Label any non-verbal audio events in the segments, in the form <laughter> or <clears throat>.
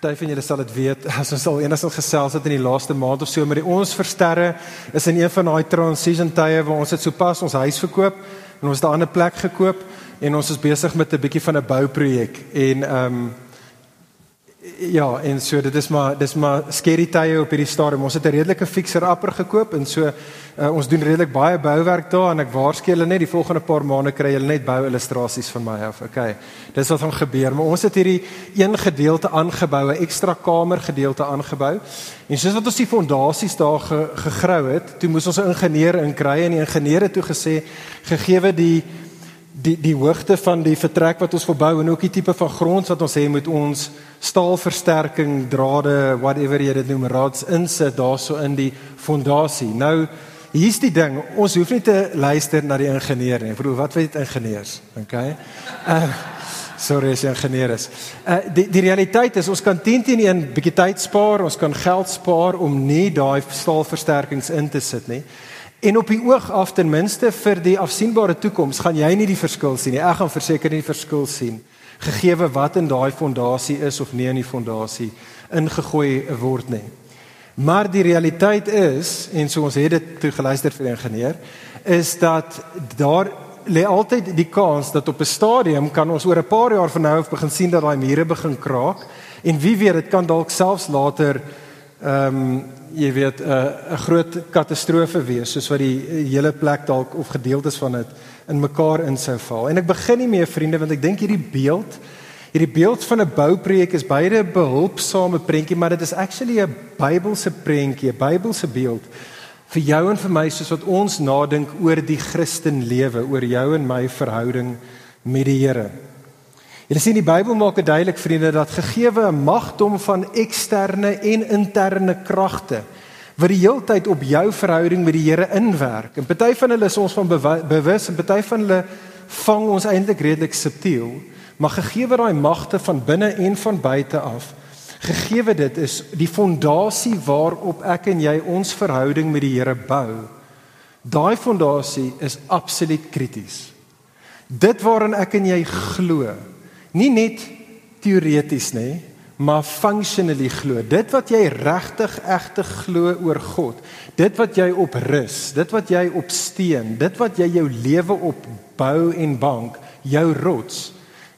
Party van julle sal dit weet, <laughs> as ons al enigsins gesels het in die laaste maand of so, maar die ons versterre is in een van daai transition tye waar ons het sopas ons huis verkoop en ons het 'n ander plek gekoop en ons is besig met 'n bietjie van 'n bouprojek. En ehm um, ja, en so dit is maar dis maar skerry tye op hierdie stadium. Ons het 'n redelike fixer upper gekoop en so uh, ons doen redelik baie bouwerk daar en ek waarsku julle net die volgende paar maande kry julle net bou illustrasies van my af. Okay. Dis wat gaan gebeur, maar ons het hierdie een gedeelte aangebou, 'n ekstra kamer gedeelte aangebou. En soos wat ons die fondasies daar ge, gegrou het, toe moes ons 'n ingenieur inkry en die ingenieur het toe gesê gegee die die die hoogte van die vertrek wat ons verbou en ook die tipe van grond wat ons hê moet ons staalversterking drade whatever jy dit noem raads insit daarso in die fondasie. Nou hier's die ding, ons hoef nie te luister na die ingenieur nie. Vroeg wat weet ingenieurs? Okay. Uh sorry as jy ingenieur is. Uh die die realiteit is ons kan teen teen 'n bietjie tyd spaar, ons kan geld spaar om nie daai staalversterkings in te sit nie. En op die oog af ten minste vir die afsienbare toekoms gaan jy nie die verskil sien nie. Ek gaan verseker nie die verskil sien gegee wat in daai fondasie is of nie in die fondasie ingegooi word nie. Maar die realiteit is en so ons het dit toe geluister vir die ingenieur is dat daar lê altyd die kans dat op 'n stadium kan ons oor 'n paar jaar van nou af begin sien dat daai mure begin kraak en wie weet dit kan dalk selfs later ehm um, jy weet 'n uh, 'n groot katastrofe wees soos wat die hele plek dalk of gedeeltes van dit in mekaar insou val. En ek begin nie meer vriende want ek dink hierdie beeld hierdie beeld van 'n bouprojek is beide behulpsame prentjie maar dit is actually 'n Bybelse prentjie, 'n Bybelse beeld vir jou en vir my soos wat ons nadink oor die Christen lewe, oor jou en my verhouding met die Here. Jy sien die Bybel maak dit duidelik vriende dat gegeewe 'n magdom van eksterne en interne kragte wat die heeltyd op jou verhouding met die Here inwerk. En party van hulle is ons van bewus en party van hulle vang ons eintlik redelik subtiel, maar gegeewe daai magte van binne en van buite af, gegeewe dit is die fondasie waarop ek en jy ons verhouding met die Here bou. Daai fondasie is absoluut krities. Dit waarin ek en jy glo, nie net teoreties nê, maar functionally glo. Dit wat jy regtig egte glo oor God, dit wat jy op rus, dit wat jy op steun, dit wat jy jou lewe op bou en bank, jou rots.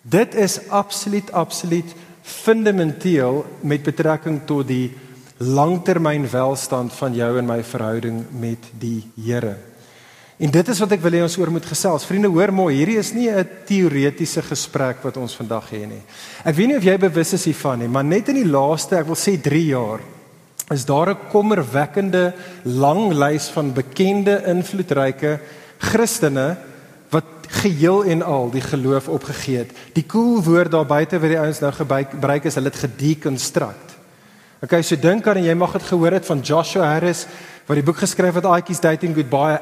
Dit is absoluut absoluut fundamenteel met betrekking tot die langtermyn welstand van jou en my verhouding met die Here. En dit is wat ek wil hê ons oor moet gesels. Vriende, hoor mooi, hierdie is nie 'n teoretiese gesprek wat ons vandag hê nie. Ek weet nie of jy bewus is hiervan nie, maar net in die laaste, ek wil sê 3 jaar, is daar 'n kommerwekkende lang lys van bekende invloedryke Christene wat geheel en al die geloof opgegee het. Die cool woord daar buite wat die ouens nou gebruik is, hulle het gedeconstruct. Okay, so dink aan en jy mag dit gehoor het van Joshua Harris wat die boek geskryf het Aatjies Dating Goodbye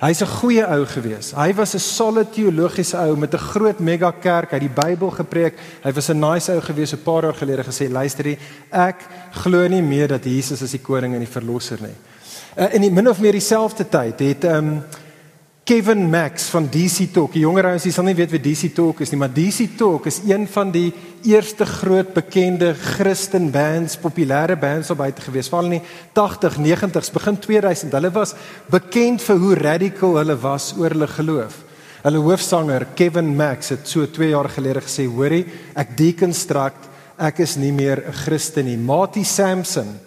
Hy's 'n goeie ou gewees. Hy was 'n solid teologiese ou met 'n groot mega kerk, hy het die Bybel gepreek. Hy was 'n nice ou gewees 'n paar jaar gelede gesê, "Luisterie, ek glo nie meer dat Jesus is die koning en die verlosser nie." Uh, in die min of meer dieselfde tyd het ehm um, Kevin Max van DC Talk. Die jonger ouens, jy sal nie weet wat DC Talk is nie, maar DC Talk is een van die eerste groot bekende Christen bands, populêre bands op buite gewees, veral in die 80, 90s, begin 2000. Hulle was bekend vir hoe radical hulle was oor hulle geloof. Hulle hoofsanger, Kevin Max, het so 2 jaar gelede gesê, "Hoorie, ek deconstruct, ek is nie meer 'n Christen nie." Mati Samson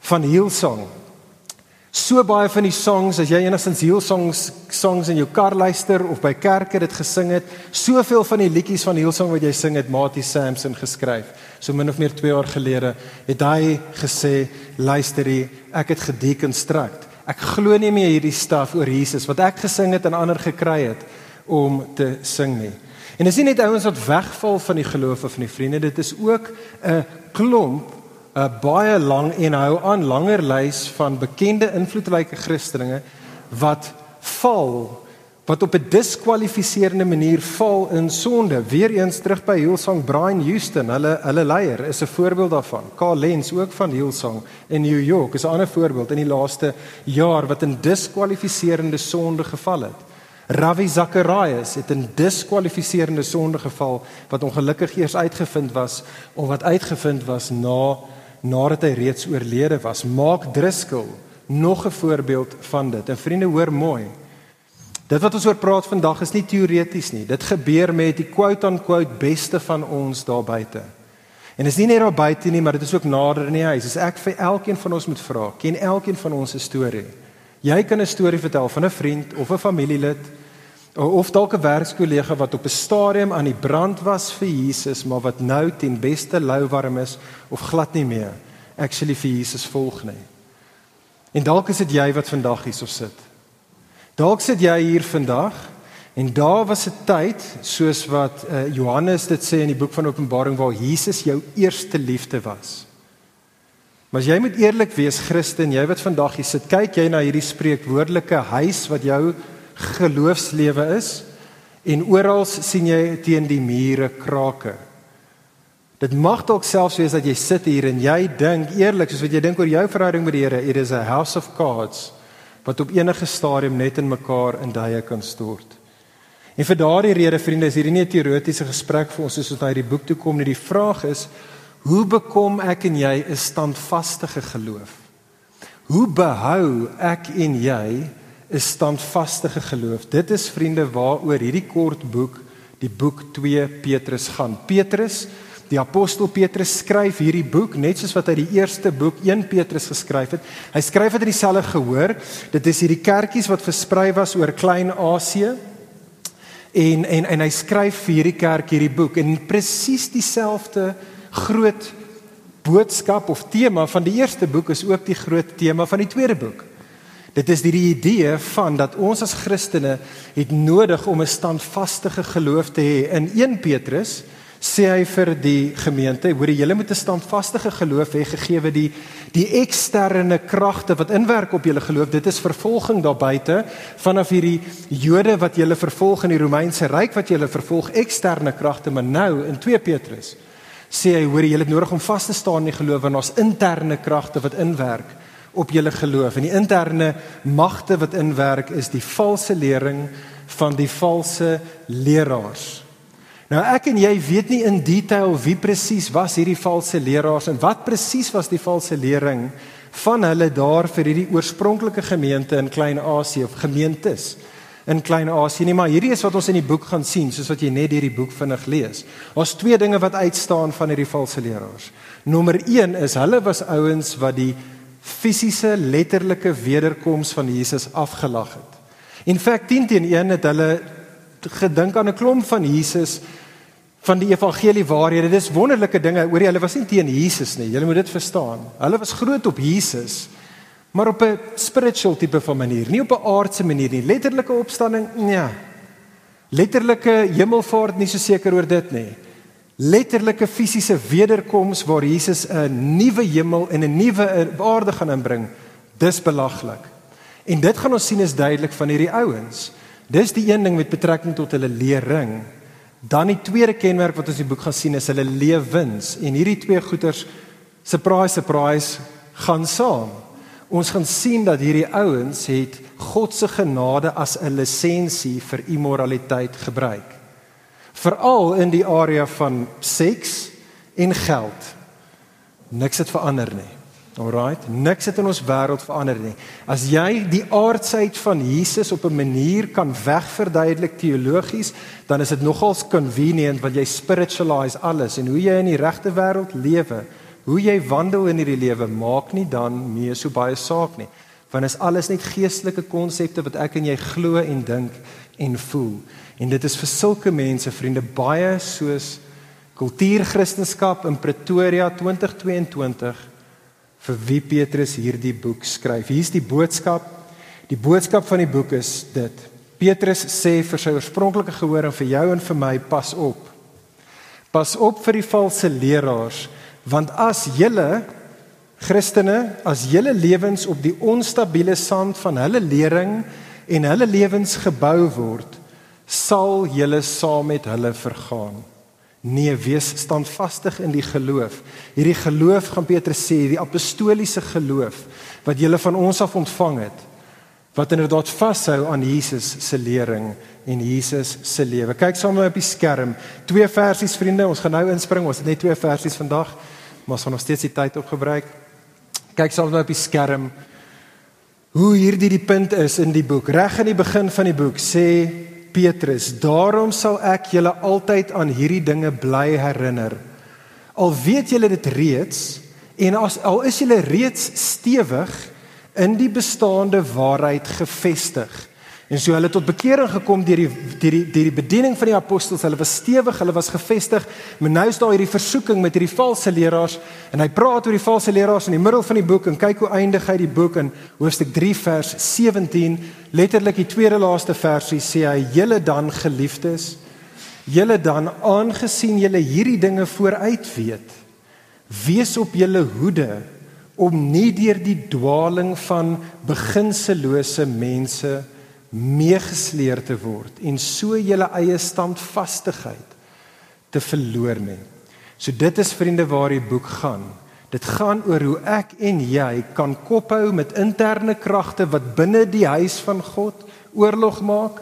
van Hillsong So baie van die songs as jy enigstens heel songs songs in jou kar luister of by kerke dit gesing het, soveel van die liedjies van Hillsong wat jy sing het Mati Samson geskryf. So min of meer 2 jaar gelede het hy gesê, "Luister hier, ek het gedeconstruct. Ek glo nie meer hierdie staf oor Jesus wat ek gesing het en ander gekry het om te sing nie." En dis nie net ouens wat wegval van die geloof of van die vriende, dit is ook 'n klomp 'n baie lang en hou aan langer lys van bekende invloedryke Christene wat val wat op 'n diskwalifiserende manier val in sonde. Weereens terug by Hillsong Brian Houston, hulle hulle leier is 'n voorbeeld daarvan. Carl Lenz ook van Hillsong in New York is 'n ander voorbeeld in die laaste jaar wat in diskwalifiserende sonde geval het. Ravi Zacharias het in diskwalifiserende sonde geval wat ongelukkig eers uitgevind was of wat uitgevind was na nadat hy reeds oorlede was. Mark Driscoll, nog 'n voorbeeld van dit. En vriende, hoor mooi. Dit wat ons oor praat vandag is nie teoreties nie. Dit gebeur met die quote on quote beste van ons daar buite. En is nie net daar buite nie, maar dit is ook nader in die huis. As ek vir elkeen van ons moet vra, ken elkeen van ons 'n storie? Jy kan 'n storie vertel van 'n vriend of 'n familielid of dalk 'n werkskollega wat op 'n stadium aan die brand was vir Jesus, maar wat nou ten beste louwarm is of glad nie meer actually vir Jesus volg nie. En dalk is dit jy wat vandag hierso sit Dalk sit jy hier vandag en daar was 'n tyd soos wat uh, Johannes dit sê in die boek van Openbaring waar Jesus jou eerste liefde was. Maar as jy moet eerlik wees Christen, jy wat vandag hier sit, kyk jy na hierdie spreekwoordelike huis wat jou geloofslewe is en oral sien jy teen die mure krake. Dit mag dalk selfs wees dat jy sit hier en jy dink eerlik soos wat jy dink oor jou verhouding met die Here, it is a house of cards wat op enige stadium net in mekaar in duie kan stort. En vir daardie rede vriende is hierdie nie 'n teoretiese gesprek vir ons soos wat hy die boek toe kom nie. Die vraag is: hoe bekom ek en jy 'n standvaste geloof? Hoe behou ek en jy 'n standvaste geloof? Dit is vriende waaroor hierdie kort boek, die boek 2 Petrus gaan. Petrus Die apostel Petrus skryf hierdie boek net soos wat hy die eerste boek 1 Petrus geskryf het. Hy skryf dit in dieselfde gehoor. Dit is hierdie kerkies wat versprei was oor Klein-Asië. En en en hy skryf vir hierdie kerk hierdie boek en presies dieselfde groot boodskap of tema van die eerste boek is ook die groot tema van die tweede boek. Dit is die idee van dat ons as Christene het nodig om 'n standvaste geloof te hê in 1 Petrus sê hy vir die gemeente, hoor jy, julle moet 'n standvaste geloof hê gegee die die eksterne kragte wat inwerk op julle geloof. Dit is vervolging daar buite vanaf hierdie Jode wat julle vervolg in die Romeinse ryk wat julle vervolg eksterne kragte, maar nou in 2 Petrus sê hy, hoor jy, julle het nodig om vas te staan in die geloof want ons interne kragte wat inwerk op julle geloof. En die interne magte wat inwerk is die valse lering van die valse leraars. Nou ek en jy weet nie in detail wie presies was hierdie valse leraars en wat presies was die valse lering van hulle daar vir hierdie oorspronklike gemeente in Klein-Asië of gemeentes in Klein-Asië nie, maar hierdie is wat ons in die boek gaan sien soos wat jy net hierdie boek vinnig lees. Daar's twee dinge wat uitstaan van hierdie valse leraars. Nommer 1 is hulle was ouens wat die fisiese letterlike wederkoms van Jesus afgelag het. In feite 10 teen 1 het hulle gedink aan 'n klomp van Jesus van die evangelie waarhede. Dis wonderlike dinge oor hulle was nie teen Jesus nie. Julle moet dit verstaan. Hulle was groot op Jesus, maar op 'n spiritual tipe van manier, nie op 'n aardse manier nie. Letterlike opstanding, nee. Letterlike hemelvaart nie so seker oor dit nie. Letterlike fisiese wederkoms waar Jesus 'n nuwe hemel en 'n nuwe aarde gaan inbring. Dis belaglik. En dit gaan ons sien is duidelik van hierdie ouens. Dis die een ding met betrekking tot hulle lering. Dan die tweede kenmerk wat ons in die boek gaan sien is hulle lewens en hierdie twee goeters surprise surprise gaan saam. Ons gaan sien dat hierdie ouens het God se genade as 'n lisensie vir immoraliteit gebruik. Veral in die area van seks en geld. Niks het verander nie. Alraight, niks het in ons wêreld verander nie. As jy die aardsheid van Jesus op 'n manier kan wegverduidelik teologies, dan is dit nogals convenient want jy spiritualize alles en hoe jy in die regte wêreld lewe, hoe jy wandel in hierdie lewe maak nie dan meer so baie saak nie. Want is alles net geestelike konsepte wat ek en jy glo en dink en voel. En dit is vir sulke mense, vriende, baie soos kultuurchristenskap in Pretoria 2022 vir wie Petrus hierdie boek skryf. Hier's die boodskap. Die boodskap van die boek is dit. Petrus sê vir sy oorspronklike gehoor en vir jou en vir my, pas op. Pas op vir die valse leraars, want as julle Christene, as julle lewens op die onstabiele sand van hulle lering en hulle lewens gebou word, sal julle saam met hulle vergaan. Nee, wees standvastig in die geloof. Hierdie geloof gaan Petrus sê, die apostoliese geloof wat julle van ons af ontvang het, wat inderdaad vashou aan Jesus se lering en Jesus se lewe. Kyk saam op die skerm. Twee versies vriende, ons gaan nou inspring. Ons het net twee versies vandag, maar ons gaan nog steeds die tyd opgebruik. Kyk met my op die skerm. Hoe hierdie die punt is in die boek. Reg in die begin van die boek sê Petrus, daarom sal ek julle altyd aan hierdie dinge bly herinner. Al weet julle dit reeds en as al is julle reeds stewig in die bestaande waarheid gefestig. En so hulle tot bekering gekom deur die deur die deur die bediening van die apostels. Hulle was stewig, hulle was gefestig. Maar nou is daar hierdie versoeking met hierdie valse leraars en hy praat oor die valse leraars in die middel van die boek en kyk hoe eindig hy die boek in hoofstuk 3 vers 17. Letterlik die tweede laaste versie sê hy: "Julle dan geliefdes, julle dan aangesien julle hierdie dinge vooruit weet, wees op julle hoede om nie deur die dwaaling van beginselose mense meegesleer te word en so julle eie standvastigheid te verloor nie. So dit is vriende waar die boek gaan. Dit gaan oor hoe ek en jy kan kophou met interne kragte wat binne die huis van God oorlog maak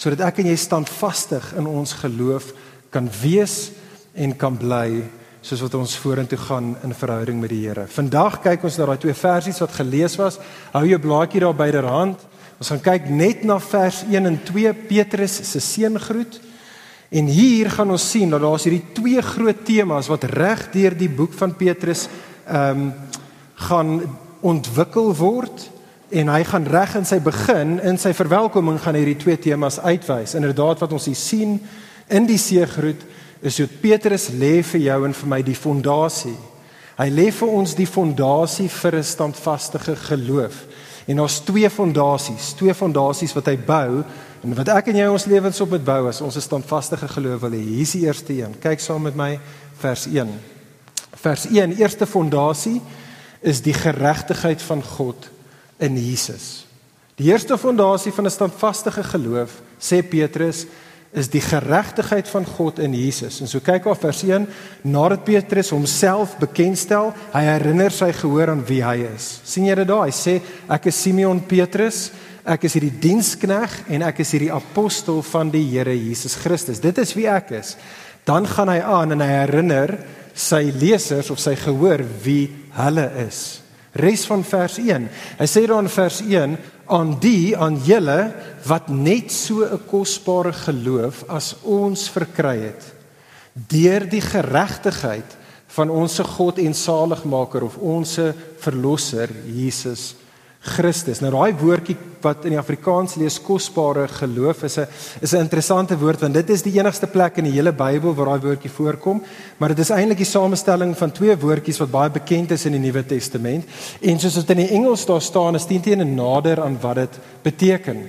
sodat ek en jy standvastig in ons geloof kan wees en kan bly soos wat ons vorentoe gaan in verhouding met die Here. Vandag kyk ons na daai twee versies wat gelees was. Hou jou blaadjie daar byderhand. Ons gaan kyk net na vers 1 en 2 Petrus se seëngroet. En hier gaan ons sien dat daar's hierdie twee groot temas wat reg deur die boek van Petrus ehm um, gaan ontwikkel word en hy gaan reg in sy begin in sy verwelkoming gaan hierdie twee temas uitwys. Inderdaad wat ons hier sien in die seëgroet is hoe Petrus lê vir jou en vir my die fondasie. Hy lê vir ons die fondasie vir 'n standvaste geloof. En daar's twee fondasies, twee fondasies wat hy bou en wat ek en jy ons lewens op moet bou as ons 'n standvaste geloof wil hê. Hier is die eerste een. Kyk saam met my vers 1. Vers 1, eerste fondasie is die geregtigheid van God in Jesus. Die eerste fondasie van 'n standvaste geloof, sê Petrus, is die geregtigheid van God in Jesus. En so kyk op vers 1, nadat Petrus homself bekendstel, hy herinner sy gehoor aan wie hy is. sien jy dit daar? Hy sê ek is Simeon Petrus, ek is hierdie dienskneg en ek is hierdie apostel van die Here Jesus Christus. Dit is wie ek is. Dan gaan hy aan en hy herinner sy lesers of sy gehoor wie hulle is. Res van vers 1. Hy sê dan in vers 1 aan die aan julle wat net so 'n kosbare geloof as ons verkry het deur die geregtigheid van ons God en saligmaker of ons verlosser Jesus Christus. Nou daai woordjie wat in die Afrikaans lees kosbare geloof is 'n is 'n interessante woord want dit is die enigste plek in die hele Bybel waar daai woordjie voorkom, maar dit is eintlik die samestelling van twee woordjies wat baie bekend is in die Nuwe Testament. En soos dit in die Engels daar staan, is dit teen nader aan wat dit beteken.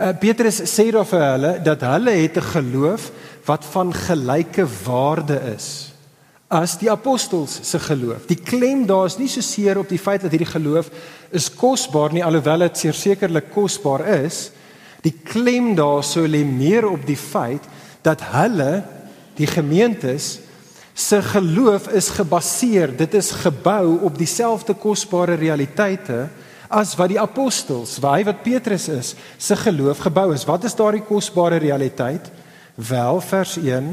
Uh, Petrus sê daar vir hulle dat hulle het 'n geloof wat van gelyke waarde is as die apostels se geloof. Die klem daar is nie so seer op die feit dat hierdie geloof is kosbaar nie alhoewel dit sekerlik kosbaar is. Die klem daar sou lê meer op die feit dat hulle die gemeentes se geloof is gebaseer, dit is gebou op dieselfde kosbare realiteite as wat die apostels, waar hy wat Petrus is, se geloof gebou is. Wat is daardie kosbare realiteit? Wel vers 1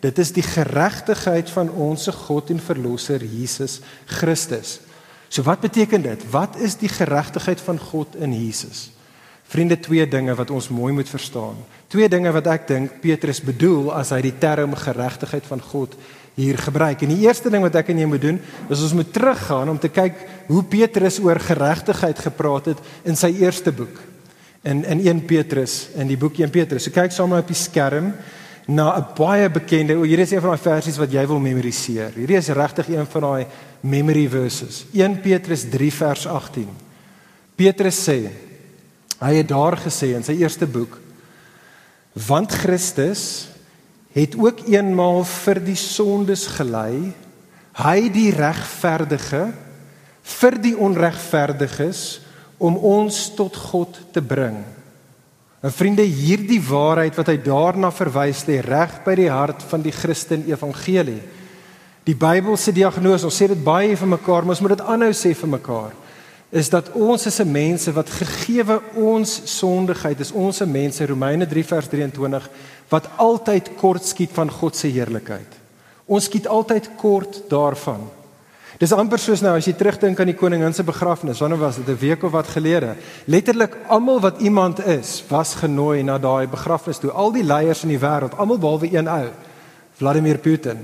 Dit is die geregtigheid van ons God en verlosser Jesus Christus. So wat beteken dit? Wat is die geregtigheid van God in Jesus? Vriende, twee dinge wat ons mooi moet verstaan. Twee dinge wat ek dink Petrus bedoel as hy die term geregtigheid van God hier gebruik. En die eerste ding wat ek en jy moet doen, is ons moet teruggaan om te kyk hoe Petrus oor geregtigheid gepraat het in sy eerste boek. In in 1 Petrus, in die boek 1 Petrus. So kyk met my op die skerm na 'n baie bekende. O, hierdie is een van daai versies wat jy wil memoriseer. Hierdie is regtig een van daai memory verses. 1 Petrus 3 vers 18. Petrus sê hy het daar gesê in sy eerste boek want Christus het ook eenmaal vir die sondes gelei, hy die regverdige vir die onregverdiges om ons tot God te bring. En vriende, hierdie waarheid wat hy daarna verwys lê reg by die hart van die Christen evangelie. Die Bybel se diagnose, ons sê dit baie vir mekaar, maar ons moet dit aanhou sê vir mekaar, is dat ons is 'n mense wat gegeewe ons sondigheid is ons 'n mense Romeine 3 vers 23 wat altyd kort skiet van God se heerlikheid. Ons skiet altyd kort daarvan. Dis amper soos nou as jy terugdink aan die koningin se begrafnis, wanneer was dit 'n week of wat gelede? Letterlik almal wat iemand is, was genooi na daai begrafnis toe. Al die leiers in die wêreld, almal behalwe een ou, Vladimir Putin.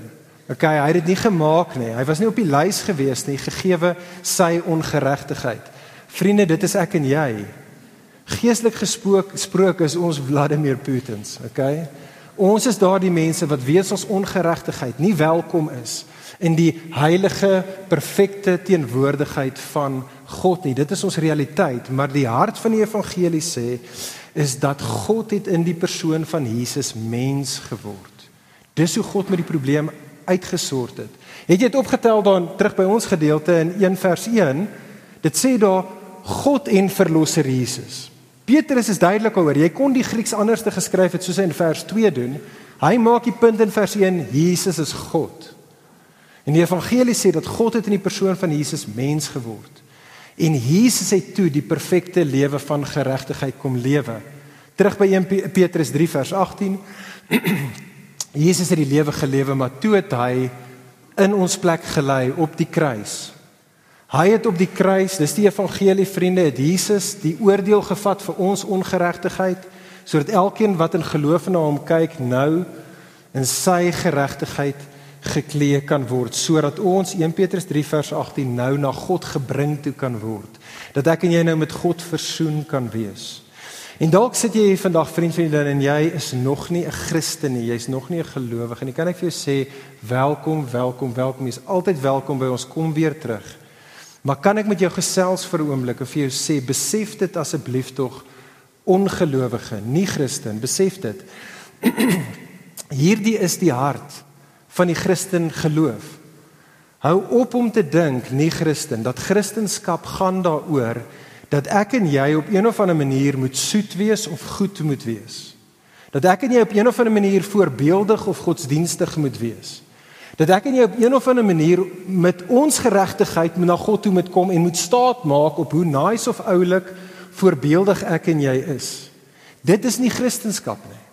Okay, hy het dit nie gemaak nie. Hy was nie op die lys gewees nie, gegeewe sy ongeregtigheid. Vriende, dit is ek en jy. Geestelik gesprook sprook is ons Vladimir Putins, okay? Ons is daardie mense wat weet ons ongeregtigheid nie welkom is in die heilige perfekte teenwoordigheid van God nie. Dit is ons realiteit, maar die hart van die evangelie sê is dat God het in die persoon van Jesus mens geword. Dis hoe God met die probleem uitgesort het. Het jy dit opgetel dan terug by ons gedeelte in 1 vers 1? Dit sê daar God en verlosser Jesus. Petrus is duidelik oor. Jy kon die Grieks anders te geskryf het soos hy in vers 2 doen. Hy maak die punt in vers 1, Jesus is God. En die evangelie sê dat God het in die persoon van Jesus mens geword. En Jesus het toe die perfekte lewe van geregtigheid kom lewe. Terug by 1 Petrus 3 vers 18. <clears throat> Jesus het die lewe gelewe, maar toe het hy in ons plek gelei op die kruis. Hy het op die kruis, dis die evangelie vriende, het Jesus die oordeel gevat vir ons ongeregtigheid sodat elkeen wat in geloof na hom kyk nou in sy geregtigheid geklee kan word sodat ons 1 Petrus 3 vers 18 nou na God gebring toe kan word dat ek en jy nou met God versoen kan wees. En dalk sit jy hier vandag vriend vriendin en jy is nog nie 'n Christen nie, jy's nog nie 'n gelowige nie. Kan ek vir jou sê welkom, welkom, welkom. Jy's altyd welkom by ons. Kom weer terug. Maar kan ek met jou gesels vir 'n oomblik of vir jou sê besef dit asseblief tog ongelowige, nie Christen, besef dit. <clears throat> Hierdie is die hart van die Christen geloof. Hou op om te dink nie Christen dat Christendom gaan daaroor dat ek en jy op een of ander manier moet soet wees of goed moet wees. Dat ek en jy op een of ander manier voorbeeldig of godsdienstig moet wees. Dat ek en jy op een of ander manier met ons geregtigheid na God toe moet kom en moet staat maak op hoe nice of oulik voorbeeldig ek en jy is. Dit is nie Christendom nie.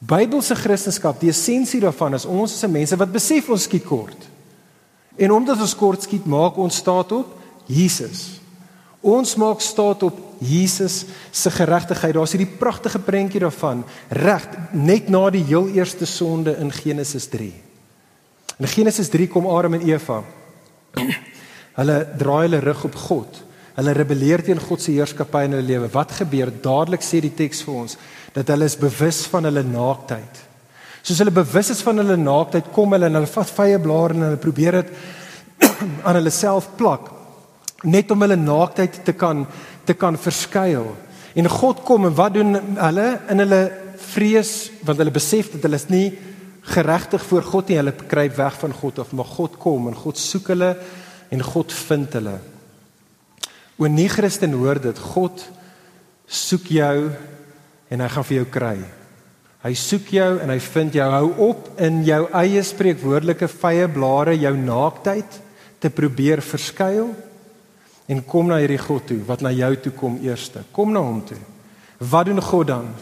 Bybelse Christendom, die essensie daarvan is ons is mense wat besef ons skiet kort. En omdat ons kort skiet, maak ons staat op Jesus. Ons maak staat op Jesus se geregtigheid. Daar's hierdie pragtige prentjie daarvan, reg net na die heel eerste sonde in Genesis 3. In Genesis 3 kom Adam en Eva. Hulle draai hulle rug op God. Hulle rebelleer teen God se heerskappy in hulle lewe. Wat gebeur? Dadelik sê die teks vir ons dat hulle is bewus van hulle naaktheid. Soos hulle bewus is van hulle naaktheid, kom hulle en hulle vat vye blare en hulle probeer dit <clears throat> aan hulle self plak net om hulle naaktheid te kan te kan verskuil. En God kom en wat doen hulle in hulle vrees want hulle besef dat hulle is nie geregtig voor God nie. Hulle kruip weg van God of maar God kom en God soek hulle en God vind hulle. O nie Christen hoor dit. God soek jou en hy gaan vir jou kry. Hy soek jou en hy vind jou. Hou op in jou eie spreekwoordelike vye blare jou naaktheid te probeer verskuil en kom na hierdie God toe wat na jou toe kom eerste. Kom na hom toe. Wat doen God dan?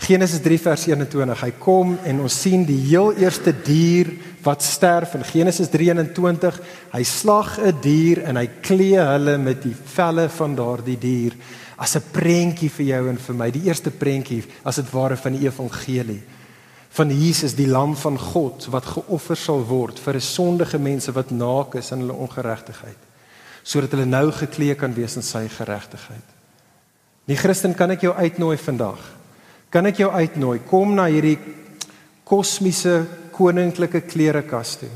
Genesis 3 vers 21. Hy kom en ons sien die heel eerste dier wat sterf in Genesis 23. Hy slag 'n dier en hy klee hulle met die velle van daardie dier as 'n prentjie vir jou en vir my. Die eerste prentjie as dit ware van die evangelie van Jesus die lam van God wat geoffer sal word vir 'n sondige mense wat naak is in hulle ongeregtigheid sodat hulle nou geklee kan wees in sy geregtigheid. Die Christen kan ek jou uitnooi vandag kan ek jou uitnooi kom na hierdie kosmiese koninklike klerekas toe.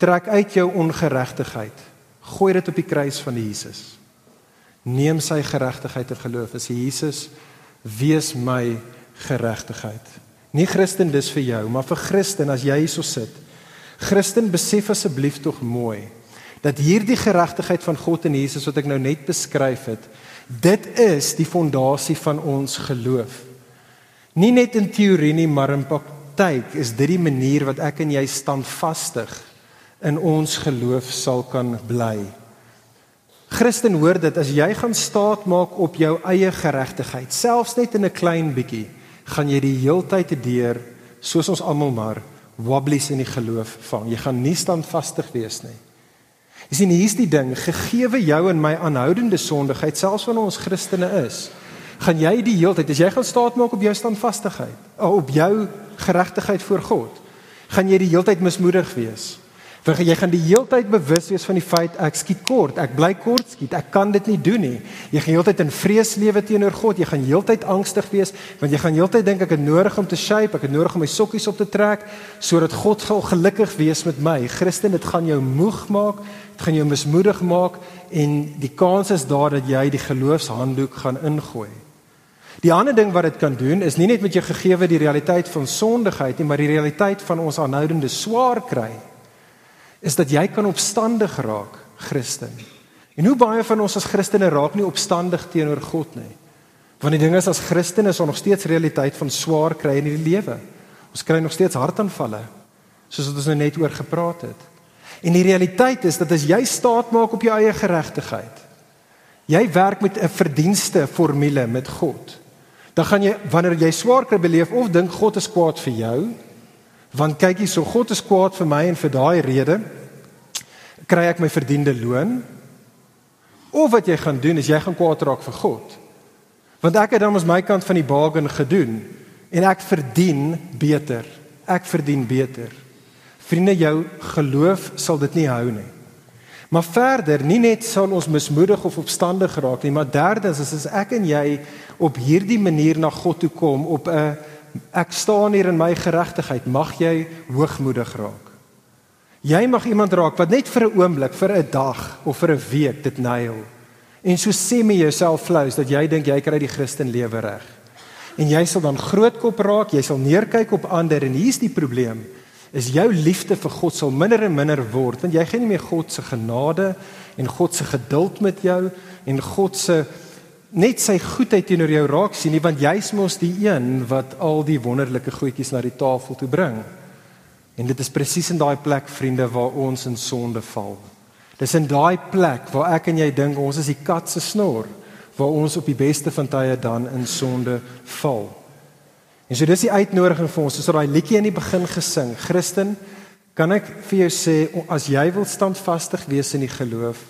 Trek uit jou ongeregtigheid. Gooi dit op die kruis van Jesus. Neem sy geregtigheid en geloof as Jesus wees my geregtigheid. Nie Christen dis vir jou, maar vir Christen as jy hierso sit. Christen besef asseblief tog mooi dat hierdie geregtigheid van God in Jesus wat ek nou net beskryf het, Dit is die fondasie van ons geloof. Nie net in teorie nie, maar in praktyk is dit die manier wat ek en jy standvastig in ons geloof sal kan bly. Christen hoor dit as jy gaan staat maak op jou eie geregtigheid, selfs net in 'n klein bietjie, gaan jy die heeltyd te deur soos ons almal maar wobblies in die geloof vang. Jy gaan nie standvastig wees nie. Jy sien hier's die ding, gegeewe jou en my aanhoudende sondigheid, selfs wanneer ons Christene is, gaan jy die heeltyd as jy gaan staat maak op jou standvastigheid, op jou geregtigheid voor God, gaan jy die heeltyd mismoedig wees. Want jy gaan die heeltyd bewus wees van die feit ek skiet kort, ek bly kort skiet, ek kan dit nie doen nie. Jy gaan heeltyd in vrees lewe teenoor God, jy gaan heeltyd angstig wees want jy gaan heeltyd dink ek het nodig om te shape, ek het nodig om my sokkies op te trek sodat God sal gelukkig wees met my. Christen, dit gaan jou moeg maak, dit gaan jou mismoedig maak en die kans is daar dat jy die geloofshanddoek gaan ingooi. Die ander ding wat dit kan doen is nie net met jou gegeewe die realiteit van sondigheid nie, maar die realiteit van ons aanhoudende swaar kry is dat jy kan opstandig raak, Christen. En hoe baie van ons as Christene raak nie opstandig teenoor God nie. Want die ding is as Christene is ons nog steeds realiteit van swaar kry in die lewe. Ons kry nog steeds hartaanvalle, soos wat ons nou net oor gepraat het. En die realiteit is dat as jy staat maak op jou eie geregtigheid, jy werk met 'n verdienste formule met God. Dan gaan jy wanneer jy swaar kry beleef of dink God is kwaad vir jou Want kyk hier, so God is kwaad vir my en vir daai rede kry ek my verdiende loon. Of wat jy gaan doen is jy gaan kwaad raak vir God. Want ek het dan ons my kant van die bargain gedoen en ek verdien beter. Ek verdien beter. Vriende, jou geloof sal dit nie hou nie. Maar verder, nie net sal ons mismoedig of opstandig raak nie, maar derdens is as ek en jy op hierdie manier na God toe kom op 'n ek staan hier in my geregtigheid, mag jy hoogmoedig raak. Jy mag iemand raak wat net vir 'n oomblik, vir 'n dag of vir 'n week dit nail. En so sê my jouself flous dat jy dink jy kry die Christen lewe reg. En jy sal dan grootkop raak, jy sal neerkyk op ander en hier's die probleem. Is jou liefde vir God sal minder en minder word want jy gee nie meer God se genade en God se geduld met jou en God se net sy goedheid teenoor jou raak sien nie want jy's mos die een wat al die wonderlike goedjies na die tafel toe bring. En dit is presies in daai plek vriende waar ons in sonde val. Dis in daai plek waar ek en jy dink ons is die kat se snor waar ons op die beste van tye dan in sonde val. En so dis die uitnodiging vir ons, soos daai liedjie in die begin gesing. Christen, kan ek vir jou sê as jy wil standvastig wees in die geloof,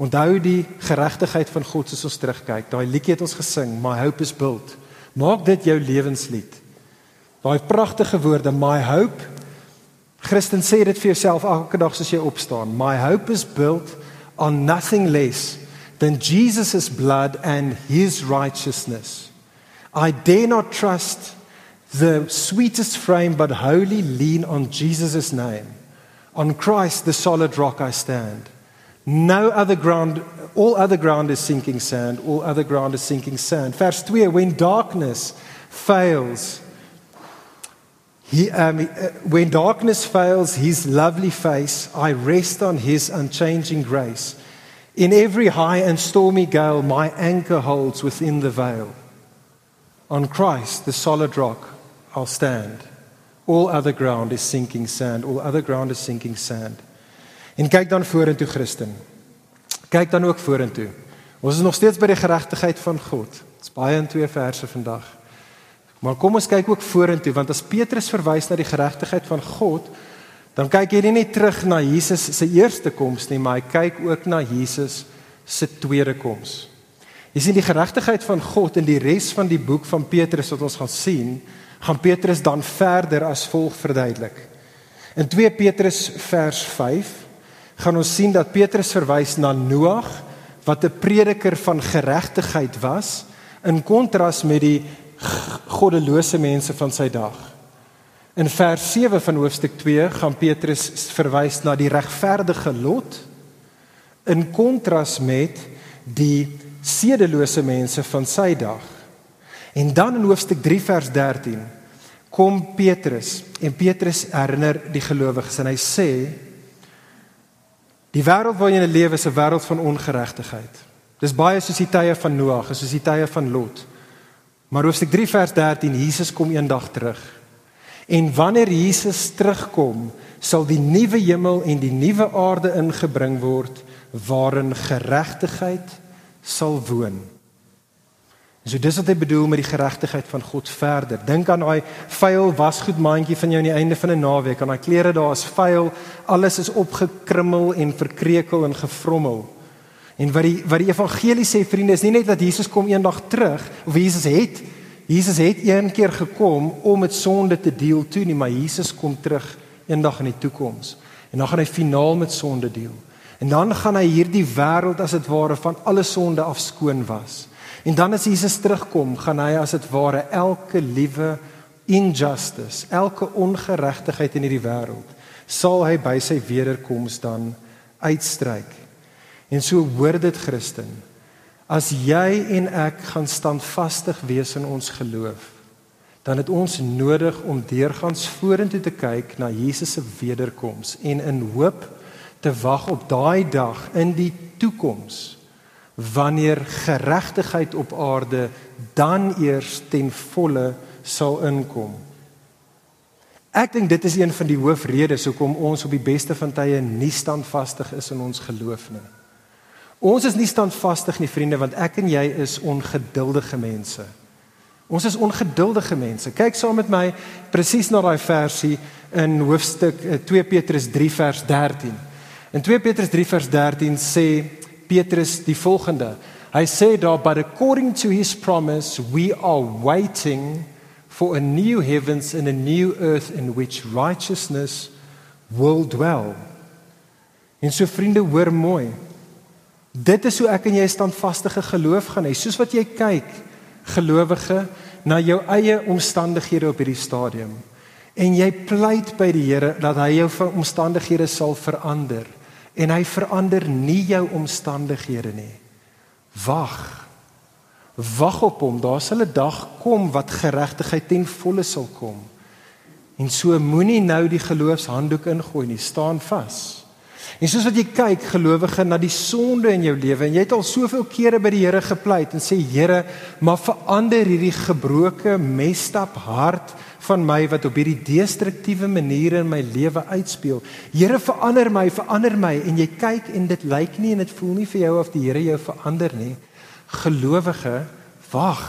Onthou die geregtigheid van God soos ons terugkyk. Daai liedjie het ons gesing, My hope is built. Maak dit jou lewenslied. Daai pragtige woorde, My hope. Christen sê dit vir jouself elke dag as jy opstaan. My hope is built on nothing less than Jesus' blood and his righteousness. I dare not trust the sweetest frame but wholly lean on Jesus' name. On Christ the solid rock I stand. No other ground, all other ground is sinking sand, all other ground is sinking sand. Vers 2 When darkness fails, he, um, uh, when darkness fails his lovely face, I rest on his unchanging grace. In every high and stormy gale, my anchor holds within the veil. On Christ, the solid rock, I'll stand. All other ground is sinking sand, all other ground is sinking sand. En kyk dan vorentoe Christen. Kyk dan ook vorentoe. Ons is nog steeds by die geregtigheid van God. Dit's baie in twee verse vandag. Maar kom ons kyk ook vorentoe want as Petrus verwys na die geregtigheid van God, dan kyk hy nie net terug na Jesus se eerste koms nie, maar hy kyk ook na Jesus se tweede koms. Jy sien die geregtigheid van God in die res van die boek van Petrus wat ons gaan sien, gaan Petrus dan verder as volg verduidelik. In 2 Petrus vers 5 gaan ons sien dat Petrus verwys na Noag wat 'n prediker van geregtigheid was in kontras met die goddelose mense van sy dag. In vers 7 van hoofstuk 2 gaan Petrus verwys na die regverdige Lot in kontras met die sedelose mense van sy dag. En dan in hoofstuk 3 vers 13 kom Petrus en Petrus herinner die gelowiges en hy sê Die wêreld waarin jy leef is 'n wêreld van ongeregtigheid. Dis baie soos die tye van Noag, soos die tye van Lot. Maar hoofstuk 3 vers 13, Jesus kom eendag terug. En wanneer Jesus terugkom, sal die nuwe hemel en die nuwe aarde ingebring word waarin geregtigheid sal woon. So dis wat hy bedoel met die geregtigheid van God verder. Dink aan daai vuil wasgoed mandjie van jou aan die einde van 'n naweek. Aan daai klere daar is vuil, alles is opgekrummel en verkrekel en gevrommel. En wat die wat die evangelie sê vriende is nie net dat Jesus kom eendag terug of Jesus het Jesus het een keer gekom om met sonde te deel toe nie, maar Jesus kom terug eendag in die toekoms. En dan gaan hy finaal met sonde deel. En dan gaan hy hierdie wêreld as dit ware van alle sonde afskoon was. En dan as Jesus terugkom, gaan hy as dit ware elke liewe injustice, elke ongeregtigheid in hierdie wêreld, sal hy by sy wederkoms dan uitstryk. En so hoor dit Christen, as jy en ek gaan standvastig wees in ons geloof, dan het ons nodig om deurgangs vorentoe te kyk na Jesus se wederkoms en in hoop te wag op daai dag in die toekoms wanneer geregtigheid op aarde dan eers ten volle sal inkom. Ek dink dit is een van die hoofredes hoekom ons op die beste van tye nie standvastig is in ons geloof nie. Ons is nie standvastig nie vriende want ek en jy is ongeduldige mense. Ons is ongeduldige mense. Kyk saam met my presies na daai versie in hoofstuk 2 eh, Petrus 3 vers 13. In 2 Petrus 3 vers 13 sê Petrus die volgende. Hy sê daar but according to his promise we are waiting for a new heavens and a new earth in which righteousness will dwell. En so vriende hoor mooi. Dit is hoe ek en jy standvaste geloof gaan hê. Soos wat jy kyk gelowige na jou eie omstandighede op hierdie stadium en jy pleit by die Here dat hy jou omstandighede sal verander en hy verander nie jou omstandighede nie. Wag. Wag op hom. Daar sal 'n dag kom wat geregtigheid ten volle sal kom. En so moenie nou die geloofshanddoek ingooi nie. Staan vas. En soos wat jy kyk gelowige na die sonde in jou lewe en jy het al soveel kere by die Here gepleit en sê Here, maar verander hierdie gebroke, mestap hart van my wat op hierdie destruktiewe maniere in my lewe uitspeel. Here verander my, verander my en jy kyk en dit lyk nie en dit voel nie vir jou of die Here jou verander nie. Gelowige, wag.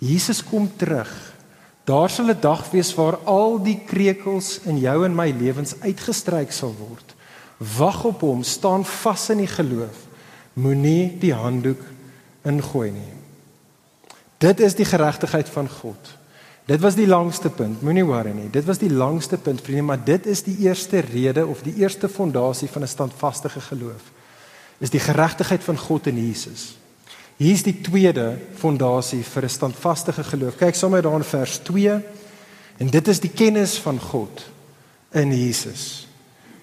Jesus kom terug. Daar sal 'n dag wees waar al die krekels in jou en my lewens uitgestryk sal word. Wag op hom, staan vas in die geloof. Moenie die handdoek ingooi nie. Dit is die geregtigheid van God. Dit was die langste punt, moenie worry nie. Dit was die langste punt, vriende, maar dit is die eerste rede of die eerste fondasie van 'n standvaste geloof. Is die geregtigheid van God in Jesus. Hier is die tweede fondasie vir 'n standvaste geloof. Kyk sommer daar in vers 2. En dit is die kennis van God in Jesus.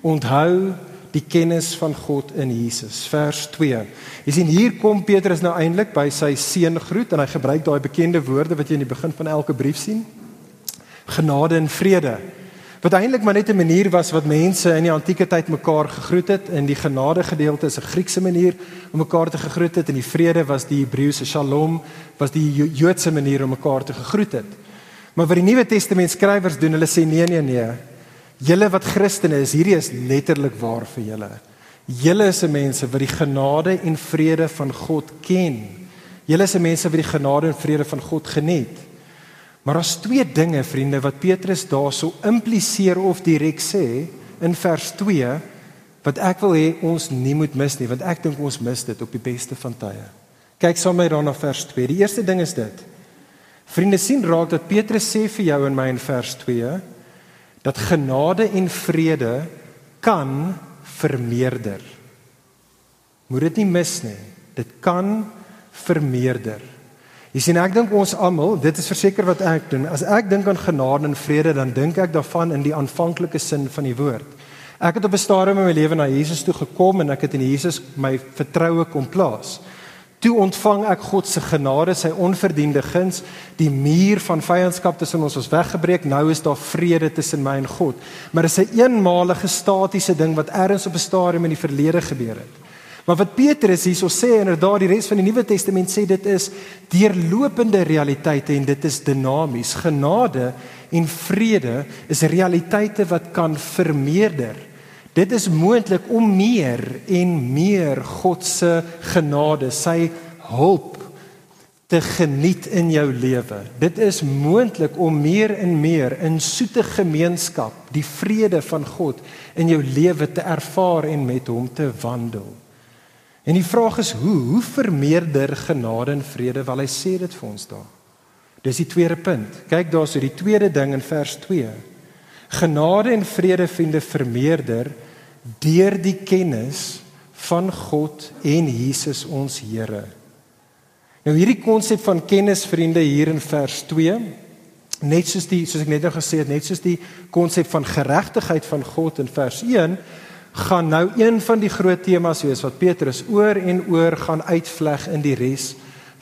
Onthou die kennis van God in Jesus. Vers 2. Jy sien hier kom Petrus nou eintlik by sy seun groet en hy gebruik daai bekende woorde wat jy in die begin van elke brief sien. Genade en vrede. Wat eintlik maar net 'n manier was wat mense in die antieke tyd mekaar gegroet het. In die genade gedeelte is 'n Griekse manier om mekaar te gegroet het en die vrede was die Hebreëse shalom, was die Joodse manier om mekaar te gegroet het. Maar wat die Nuwe Testament skrywers doen, hulle sê nee nee nee. Julle wat Christene is, hierdie is letterlik waar vir julle. Julle is mense wat die genade en vrede van God ken. Julle is mense wat die genade en vrede van God geniet. Maar daar's twee dinge, vriende, wat Petrus daarso impliseer of direk sê in vers 2 wat ek wil hê ons nie moet mis nie, want ek dink ons mis dit op die beste van tye. Kyk saam met my na vers 2. Die eerste ding is dit. Vriende sien raak dat Petrus sê vir jou in my in vers 2 dat genade en vrede kan vermeerder. Moet dit nie mis nie. Dit kan vermeerder. Jy sien ek dink ons almal, dit is verseker wat ek doen. As ek dink aan genade en vrede, dan dink ek daarvan in die aanvanklike sin van die woord. Ek het op 'n stadium in my lewe na Jesus toe gekom en ek het in Jesus my vertroue kom plaas. Toe ontvang ek God se genade, sy onverdiende guns, die muur van vyandskap tussen ons was weggebreek. Nou is daar vrede tussen my en God. Maar dit is 'n eenmalige statiese ding wat eers op 'n stadium in die verlede gebeur het. Maar wat Petrus hierso sê inderdaad die res van die Nuwe Testament sê dit is deurlopende realiteite en dit is dinamies. Genade en vrede is realiteite wat kan vermeerder. Dit is moontlik om meer en meer God se genade, sy hulp te geniet in jou lewe. Dit is moontlik om meer en meer in soete gemeenskap, die vrede van God in jou lewe te ervaar en met hom te wandel. En die vraag is hoe hoe vermeerder genade en vrede? Wel hy sê dit vir ons daar. Dis die tweede punt. Kyk daar so die tweede ding in vers 2. Genade en vrede vriende vermeerder deur die kennis van God en Jesus ons Here. Nou hierdie konsep van kennis vriende hier in vers 2 net soos die soos ek net nou gesê het net soos die konsep van geregtigheid van God in vers gaan nou een van die groot temas wees wat Petrus oor en oor gaan uitvleg in die res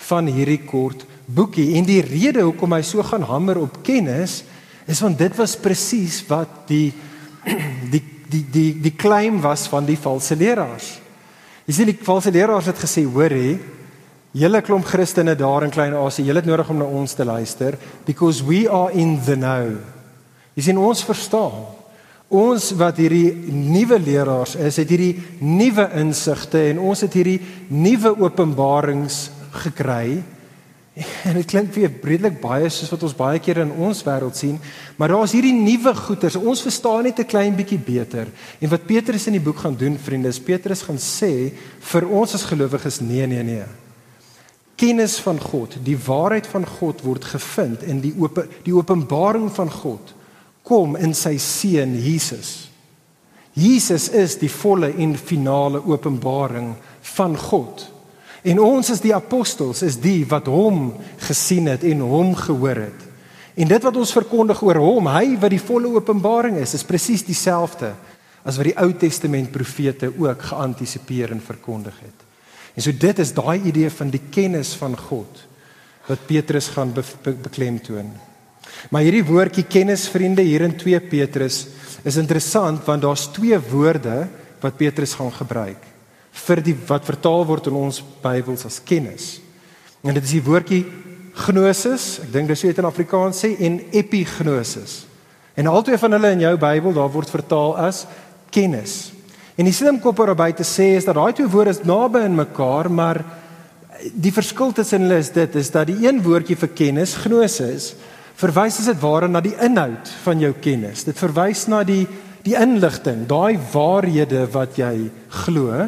van hierdie kort boekie. En die rede hoekom hy so gaan hamer op kennis is want dit was presies wat die die die die claim was van die valse leraars. Jy sien die valse leraars het gesê, hoor hè, julle klomp Christene daar in Klein-Asie, julle het nodig om na ons te luister because we are in the know. Jy sien ons verstaan Ons wat hierdie nuwe leraars is, het hierdie nuwe insigte en ons het hierdie nuwe openbarings gekry. <laughs> En dit klink weer breedlik baie soos wat ons baie keer in ons wêreld sien, maar daar's hierdie nuwe goeters. Ons verstaan net 'n klein bietjie beter. En wat Petrus in die boek gaan doen, vriende, is Petrus gaan sê vir ons as gelowiges, nee, nee, nee. Kennis van God, die waarheid van God word gevind in die oop die openbaring van God kom in sy seun Jesus. Jesus is die volle en finale openbaring van God. En ons as die apostels is die wat hom gesien het en hom gehoor het. En dit wat ons verkondig oor hom, hy wat die volle openbaring is, is presies dieselfde as wat die Ou Testament profete ook geantisipeer en verkondig het. En so dit is daai idee van die kennis van God wat Petrus gaan be be beklemtoon. Maar hierdie woordjie kennisvriende hier in 2 Petrus is interessant want daar's twee woorde wat Petrus gaan gebruik vir die wat vertaal word in ons Bybels as kennis. En dit is die woordjie gnosis, ek dink dis hoe dit in Afrikaans sê en epignosis. En albei van hulle in jou Bybel daar word vertaal as kennis. En die slim kop oor buite sê is dat daai twee woorde is naby aan mekaar, maar die verskil tussen hulle is dit is dat die een woordjie vir kennis, gnosis, verwys as dit ware na die inhoud van jou kennis. Dit verwys na die die inligting, daai waarhede wat jy glo.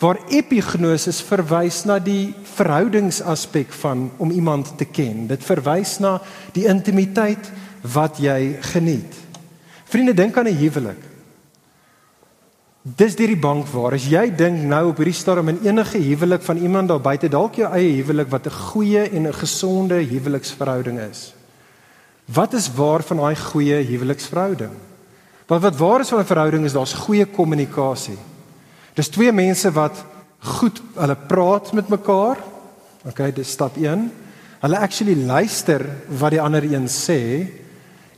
Waar epignosis verwys na die verhoudingsaspek van om iemand te ken. Dit verwys na die intimiteit wat jy geniet. Vriende, dink aan 'n huwelik. Dis hierdie bank waar as jy dink nou op hierdie stadium in enige huwelik van iemand daar buite, dalk jou eie huwelik wat 'n goeie en 'n gesonde huweliksverhouding is. Wat is waar van daai goeie huweliksverhouding? Wat wat waar is van 'n verhouding is daar's goeie kommunikasie. Dis twee mense wat goed hulle praat met mekaar. Okay, dis stap 1. Hulle actually luister wat die ander een sê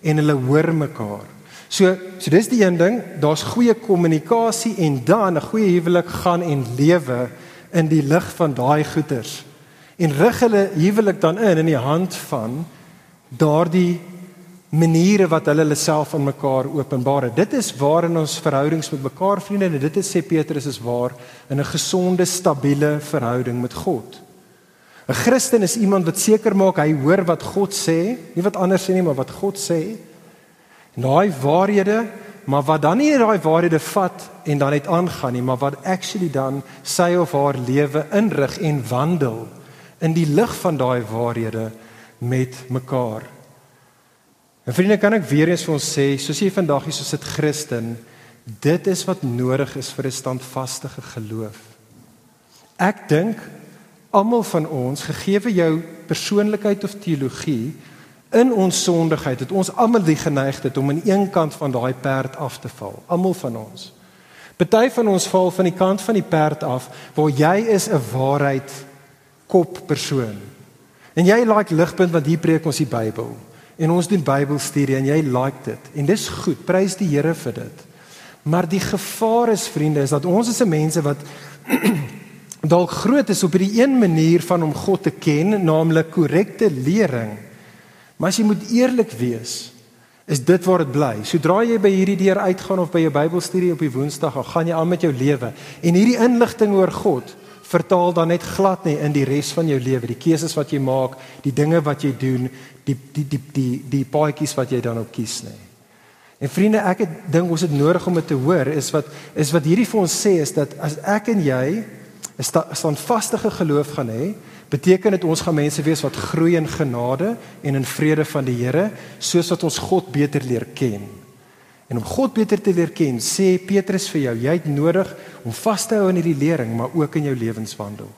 en hulle hoor mekaar. So, so dis die een ding, daar's goeie kommunikasie en dan 'n goeie huwelik gaan en lewe in die lig van daai goeters. En rig hulle huwelik dan in in die hand van daardie maniere wat hulle hulle self aan mekaar openbaar. Dit is waarin ons verhoudings met mekaar vriende en dit is sê Petrus is waar in 'n gesonde, stabiele verhouding met God. 'n Christen is iemand wat seker maak hy hoor wat God sê, nie wat anders sê nie, maar wat God sê. En daai waarhede, maar wat dan nie daai waarhede vat en dan net aangaan nie, maar wat actually dan sy of haar lewe inrig en wandel in die lig van daai waarhede met mekaar. En vriende, kan ek weer eens vir ons sê, soos jy vandag is, soos 'n Christen, dit is wat nodig is vir 'n standvaste geloof. Ek dink almal van ons, gegeewe jou persoonlikheid of teologie, in ons sondigheid het ons almal die geneigtheid om aan een kant van daai perd af te val. Almal van ons. Party van ons val van die kant van die perd af waar jy is 'n waarheid kop persoon. En jy like ligpunt wat hier preek ons die Bybel. En ons doen Bybelstudie en jy like dit. En dis goed. Prys die Here vir dit. Maar die gevaar is vriende is dat ons is se mense wat <clears throat> dalk groot is op hierdie een manier van om God te ken, naamlik korrekte lering. Maar as jy moet eerlik wees, is dit waar dit bly. Sodra jy by hierdie deur uitgaan of by jou Bybelstudie op die Woensdag, gaan jy aan met jou lewe. En hierdie inligting oor God vertaal dan net glad nie in die res van jou lewe, die keuses wat jy maak, die dinge wat jy doen, die die die die die paadjies wat jy dan op kies nie. En vriende, ek het dink ons het nodig om dit te hoor is wat is wat hierdie vir ons sê is dat as ek en jy 'n standvaste geloof gaan hê, beteken dit ons gaan mense wees wat groei in genade en in vrede van die Here, soos wat ons God beter leer ken. En om God beter te leer ken, sê Petrus vir jou, jy het nodig om vas te hou aan hierdie lering, maar ook in jou lewenswandel.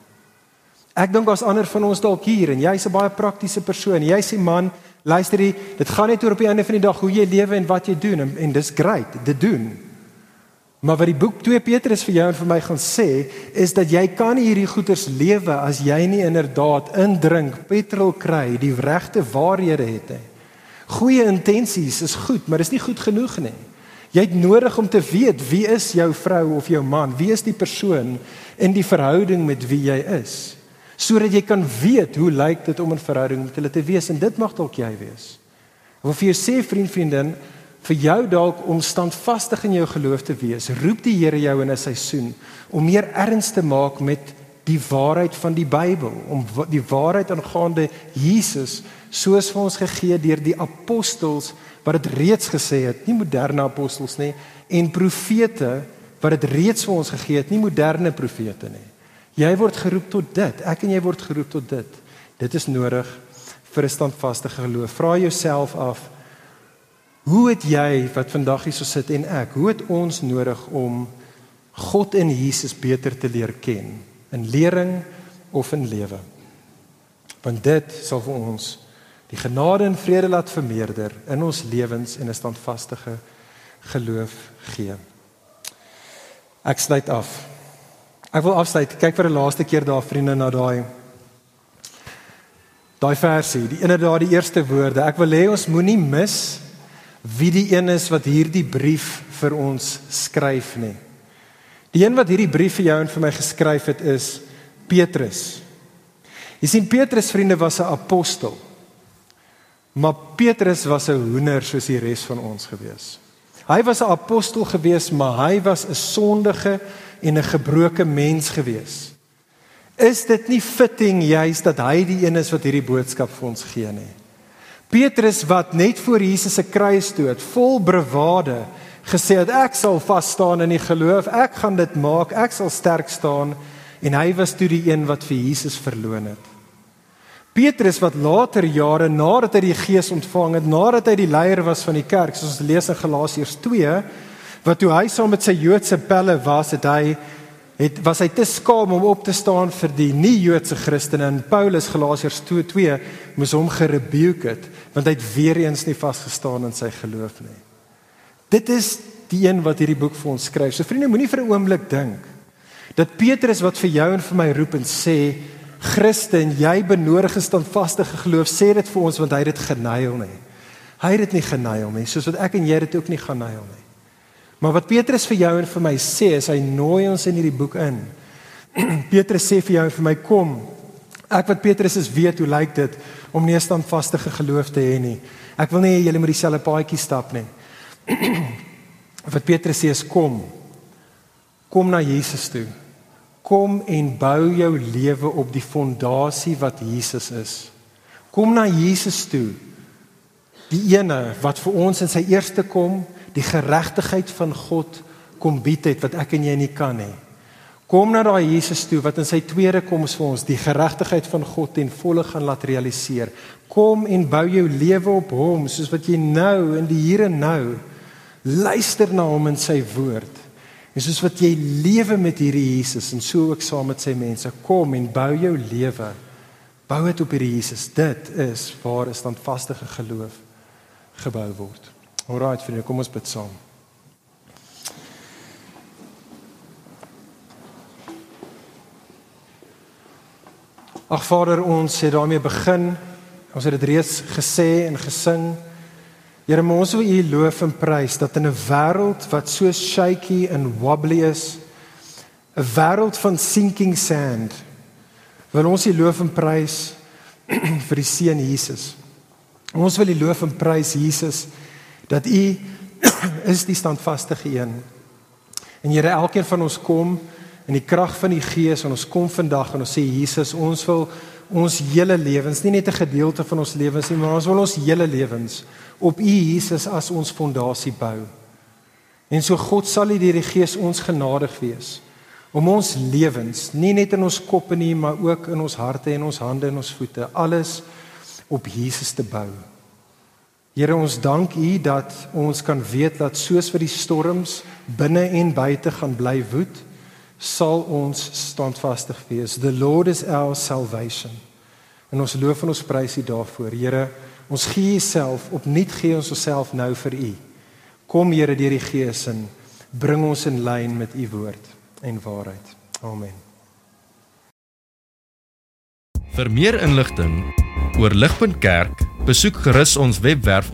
Ek dink daar's ander van ons dalk hier en jy's 'n baie praktiese persoon. Jy sê man, luister jy, dit gaan net oor op die einde van die dag hoe jy lewe en wat jy doen en, en dis great, dit doen. Maar wat die boek 2 Petrus vir jou en vir my gaan sê, is dat jy kan nie hierdie goeders lewe as jy nie inderdaad indrink, petrol kry, die regte waarhede het nie. Goeie intensies is goed, maar dis nie goed genoeg nie. Jy het nodig om te weet wie is jou vrou of jou man? Wie is die persoon in die verhouding met wie jy is? Sodat jy kan weet hoe lyk dit om 'n verhouding met hulle te wees en dit mag dalk jy wees. Of vir jou sê vriend vriendin, vir jou dalk om standvastig in jou geloof te wees, roep die Here jou in 'n seisoen om meer erns te maak met die waarheid van die Bybel, om die waarheid aangaande Jesus soos vir ons gegee deur die apostels wat dit reeds gesê het, nie moderne apostels nie, en profete wat dit reeds vir ons gegee het, nie moderne profete nie. Jy word geroep tot dit. Ek en jy word geroep tot dit. Dit is nodig vir 'n standvaste geloof. Vra jouself af, Hoe het jy wat vandag hier so sit en ek, hoe het ons nodig om God en Jesus beter te leer ken in lering of in lewe? Want dit sal vir ons die genade en vrede laat vermeerder in ons lewens en 'n standvaste geloof gee. Ek sluit af. Ek wil afsluit. Kyk vir 'n laaste keer daar vriende na daai daai versie, die inderdaad die eerste woorde. Ek wil hê ons moenie mis wie die een is wat hierdie brief vir ons skryf nie. Die een wat hierdie brief vir jou en vir my geskryf het is Petrus. Jy sien Petrus vriende was 'n apostel. Maar Petrus was 'n hoender soos die res van ons gewees. Hy was 'n apostel gewees, maar hy was 'n sondige en 'n gebroke mens gewees. Is dit nie fitting juist dat hy die een is wat hierdie boodskap vir ons gee nie? Petrus wat net voor Jesus se kruisdood vol bravade gesê het ek sal vas staan in die geloof, ek gaan dit maak, ek sal sterk staan en hy was toe die een wat vir Jesus verloon het. Petrus wat later jare nadat hy die Gees ontvang het, nadat hy die leier was van die kerk, soos ons lees in Galasiërs 2, wat toe hy saam met sy Joodse pelle was, het hy het was hy te skaam om op te staan vir die nie-Joodse Christene en Paulus Galasiërs 2:2 moes hom gerebuke het want hy het weer eens nie vasgestaan in sy geloof nie. Dit is die een wat hierdie boek vir ons skryf. So vriende, moenie vir 'n oomblik dink dat Petrus wat vir jou en vir my roep en sê Christen, jy benodig 'n standvaste geloof, sê dit vir ons want hy het dit geneil nie. Hy het dit nie geneil nie, soos wat ek en jy dit ook nie geneil nie. Maar wat Petrus vir jou en vir my sê, is hy nooi ons in hierdie boek in. <clears throat> Petrus sê vir jou en vir my kom. Ek wat Petrus is weet hoe lyk dit om nie 'n standvaste geloof te hê nie. Ek wil nie julle met dieselfde paadjie stap nie. <clears throat> wat Petrus sê is kom. Kom na Jesus toe. Kom en bou jou lewe op die fondasie wat Jesus is. Kom na Jesus toe. Die ene wat vir ons in sy eerste kom die geregtigheid van God kom bied het wat ek en jy nie kan nie. Kom na daai Jesus toe wat in sy tweede koms vir ons die geregtigheid van God ten volle gaan laat realiseer. Kom en bou jou lewe op hom soos wat jy nou in die hier en nou luister na hom in sy woord. En soos wat jy lewe met hierdie Jesus en so ook saam met sy mense, kom en bou jou lewe. Bou dit op hierdie Jesus. Dit is waar 'n standvaste geloof gebou word. Alraai, vriende, kom ons bid saam. Ag Vader, ons het daarmee begin. Ons het dit reeds gesê en gesing. Here, ons wil U loof en prys dat in 'n wêreld wat so shaky en wobbly is, 'n wêreld van sinking sand. Wil ons U loof en prys <clears throat> vir die seun Jesus. Ons wil U loof en prys Jesus dat U <clears throat> is die standvaste een. En Here, elkeen van ons kom in die krag van die Gees en ons kom vandag en ons sê Jesus, ons wil ons hele lewens, nie net 'n gedeelte van ons lewens nie, maar ons wil ons hele lewens op U Jesus as ons fondasie bou. En so God sal U deur die Gees ons genadig wees om ons lewens, nie net in ons koppe nie, maar ook in ons harte en ons hande en ons voete, alles op Jesus te bou. Here ons dank U dat ons kan weet dat soos vir die storms binne en buite gaan bly woed, sal ons standvastig wees. The Lord is our salvation. En ons loof en ons prys U daarvoor. Here, ons gee Uself opnuut gee ons osself nou vir U. Kom Here deur die Gees en bring ons in lyn met U woord en waarheid. Amen. Vir meer inligting oor Ligpunt Kerk, besoek gerus ons webwerf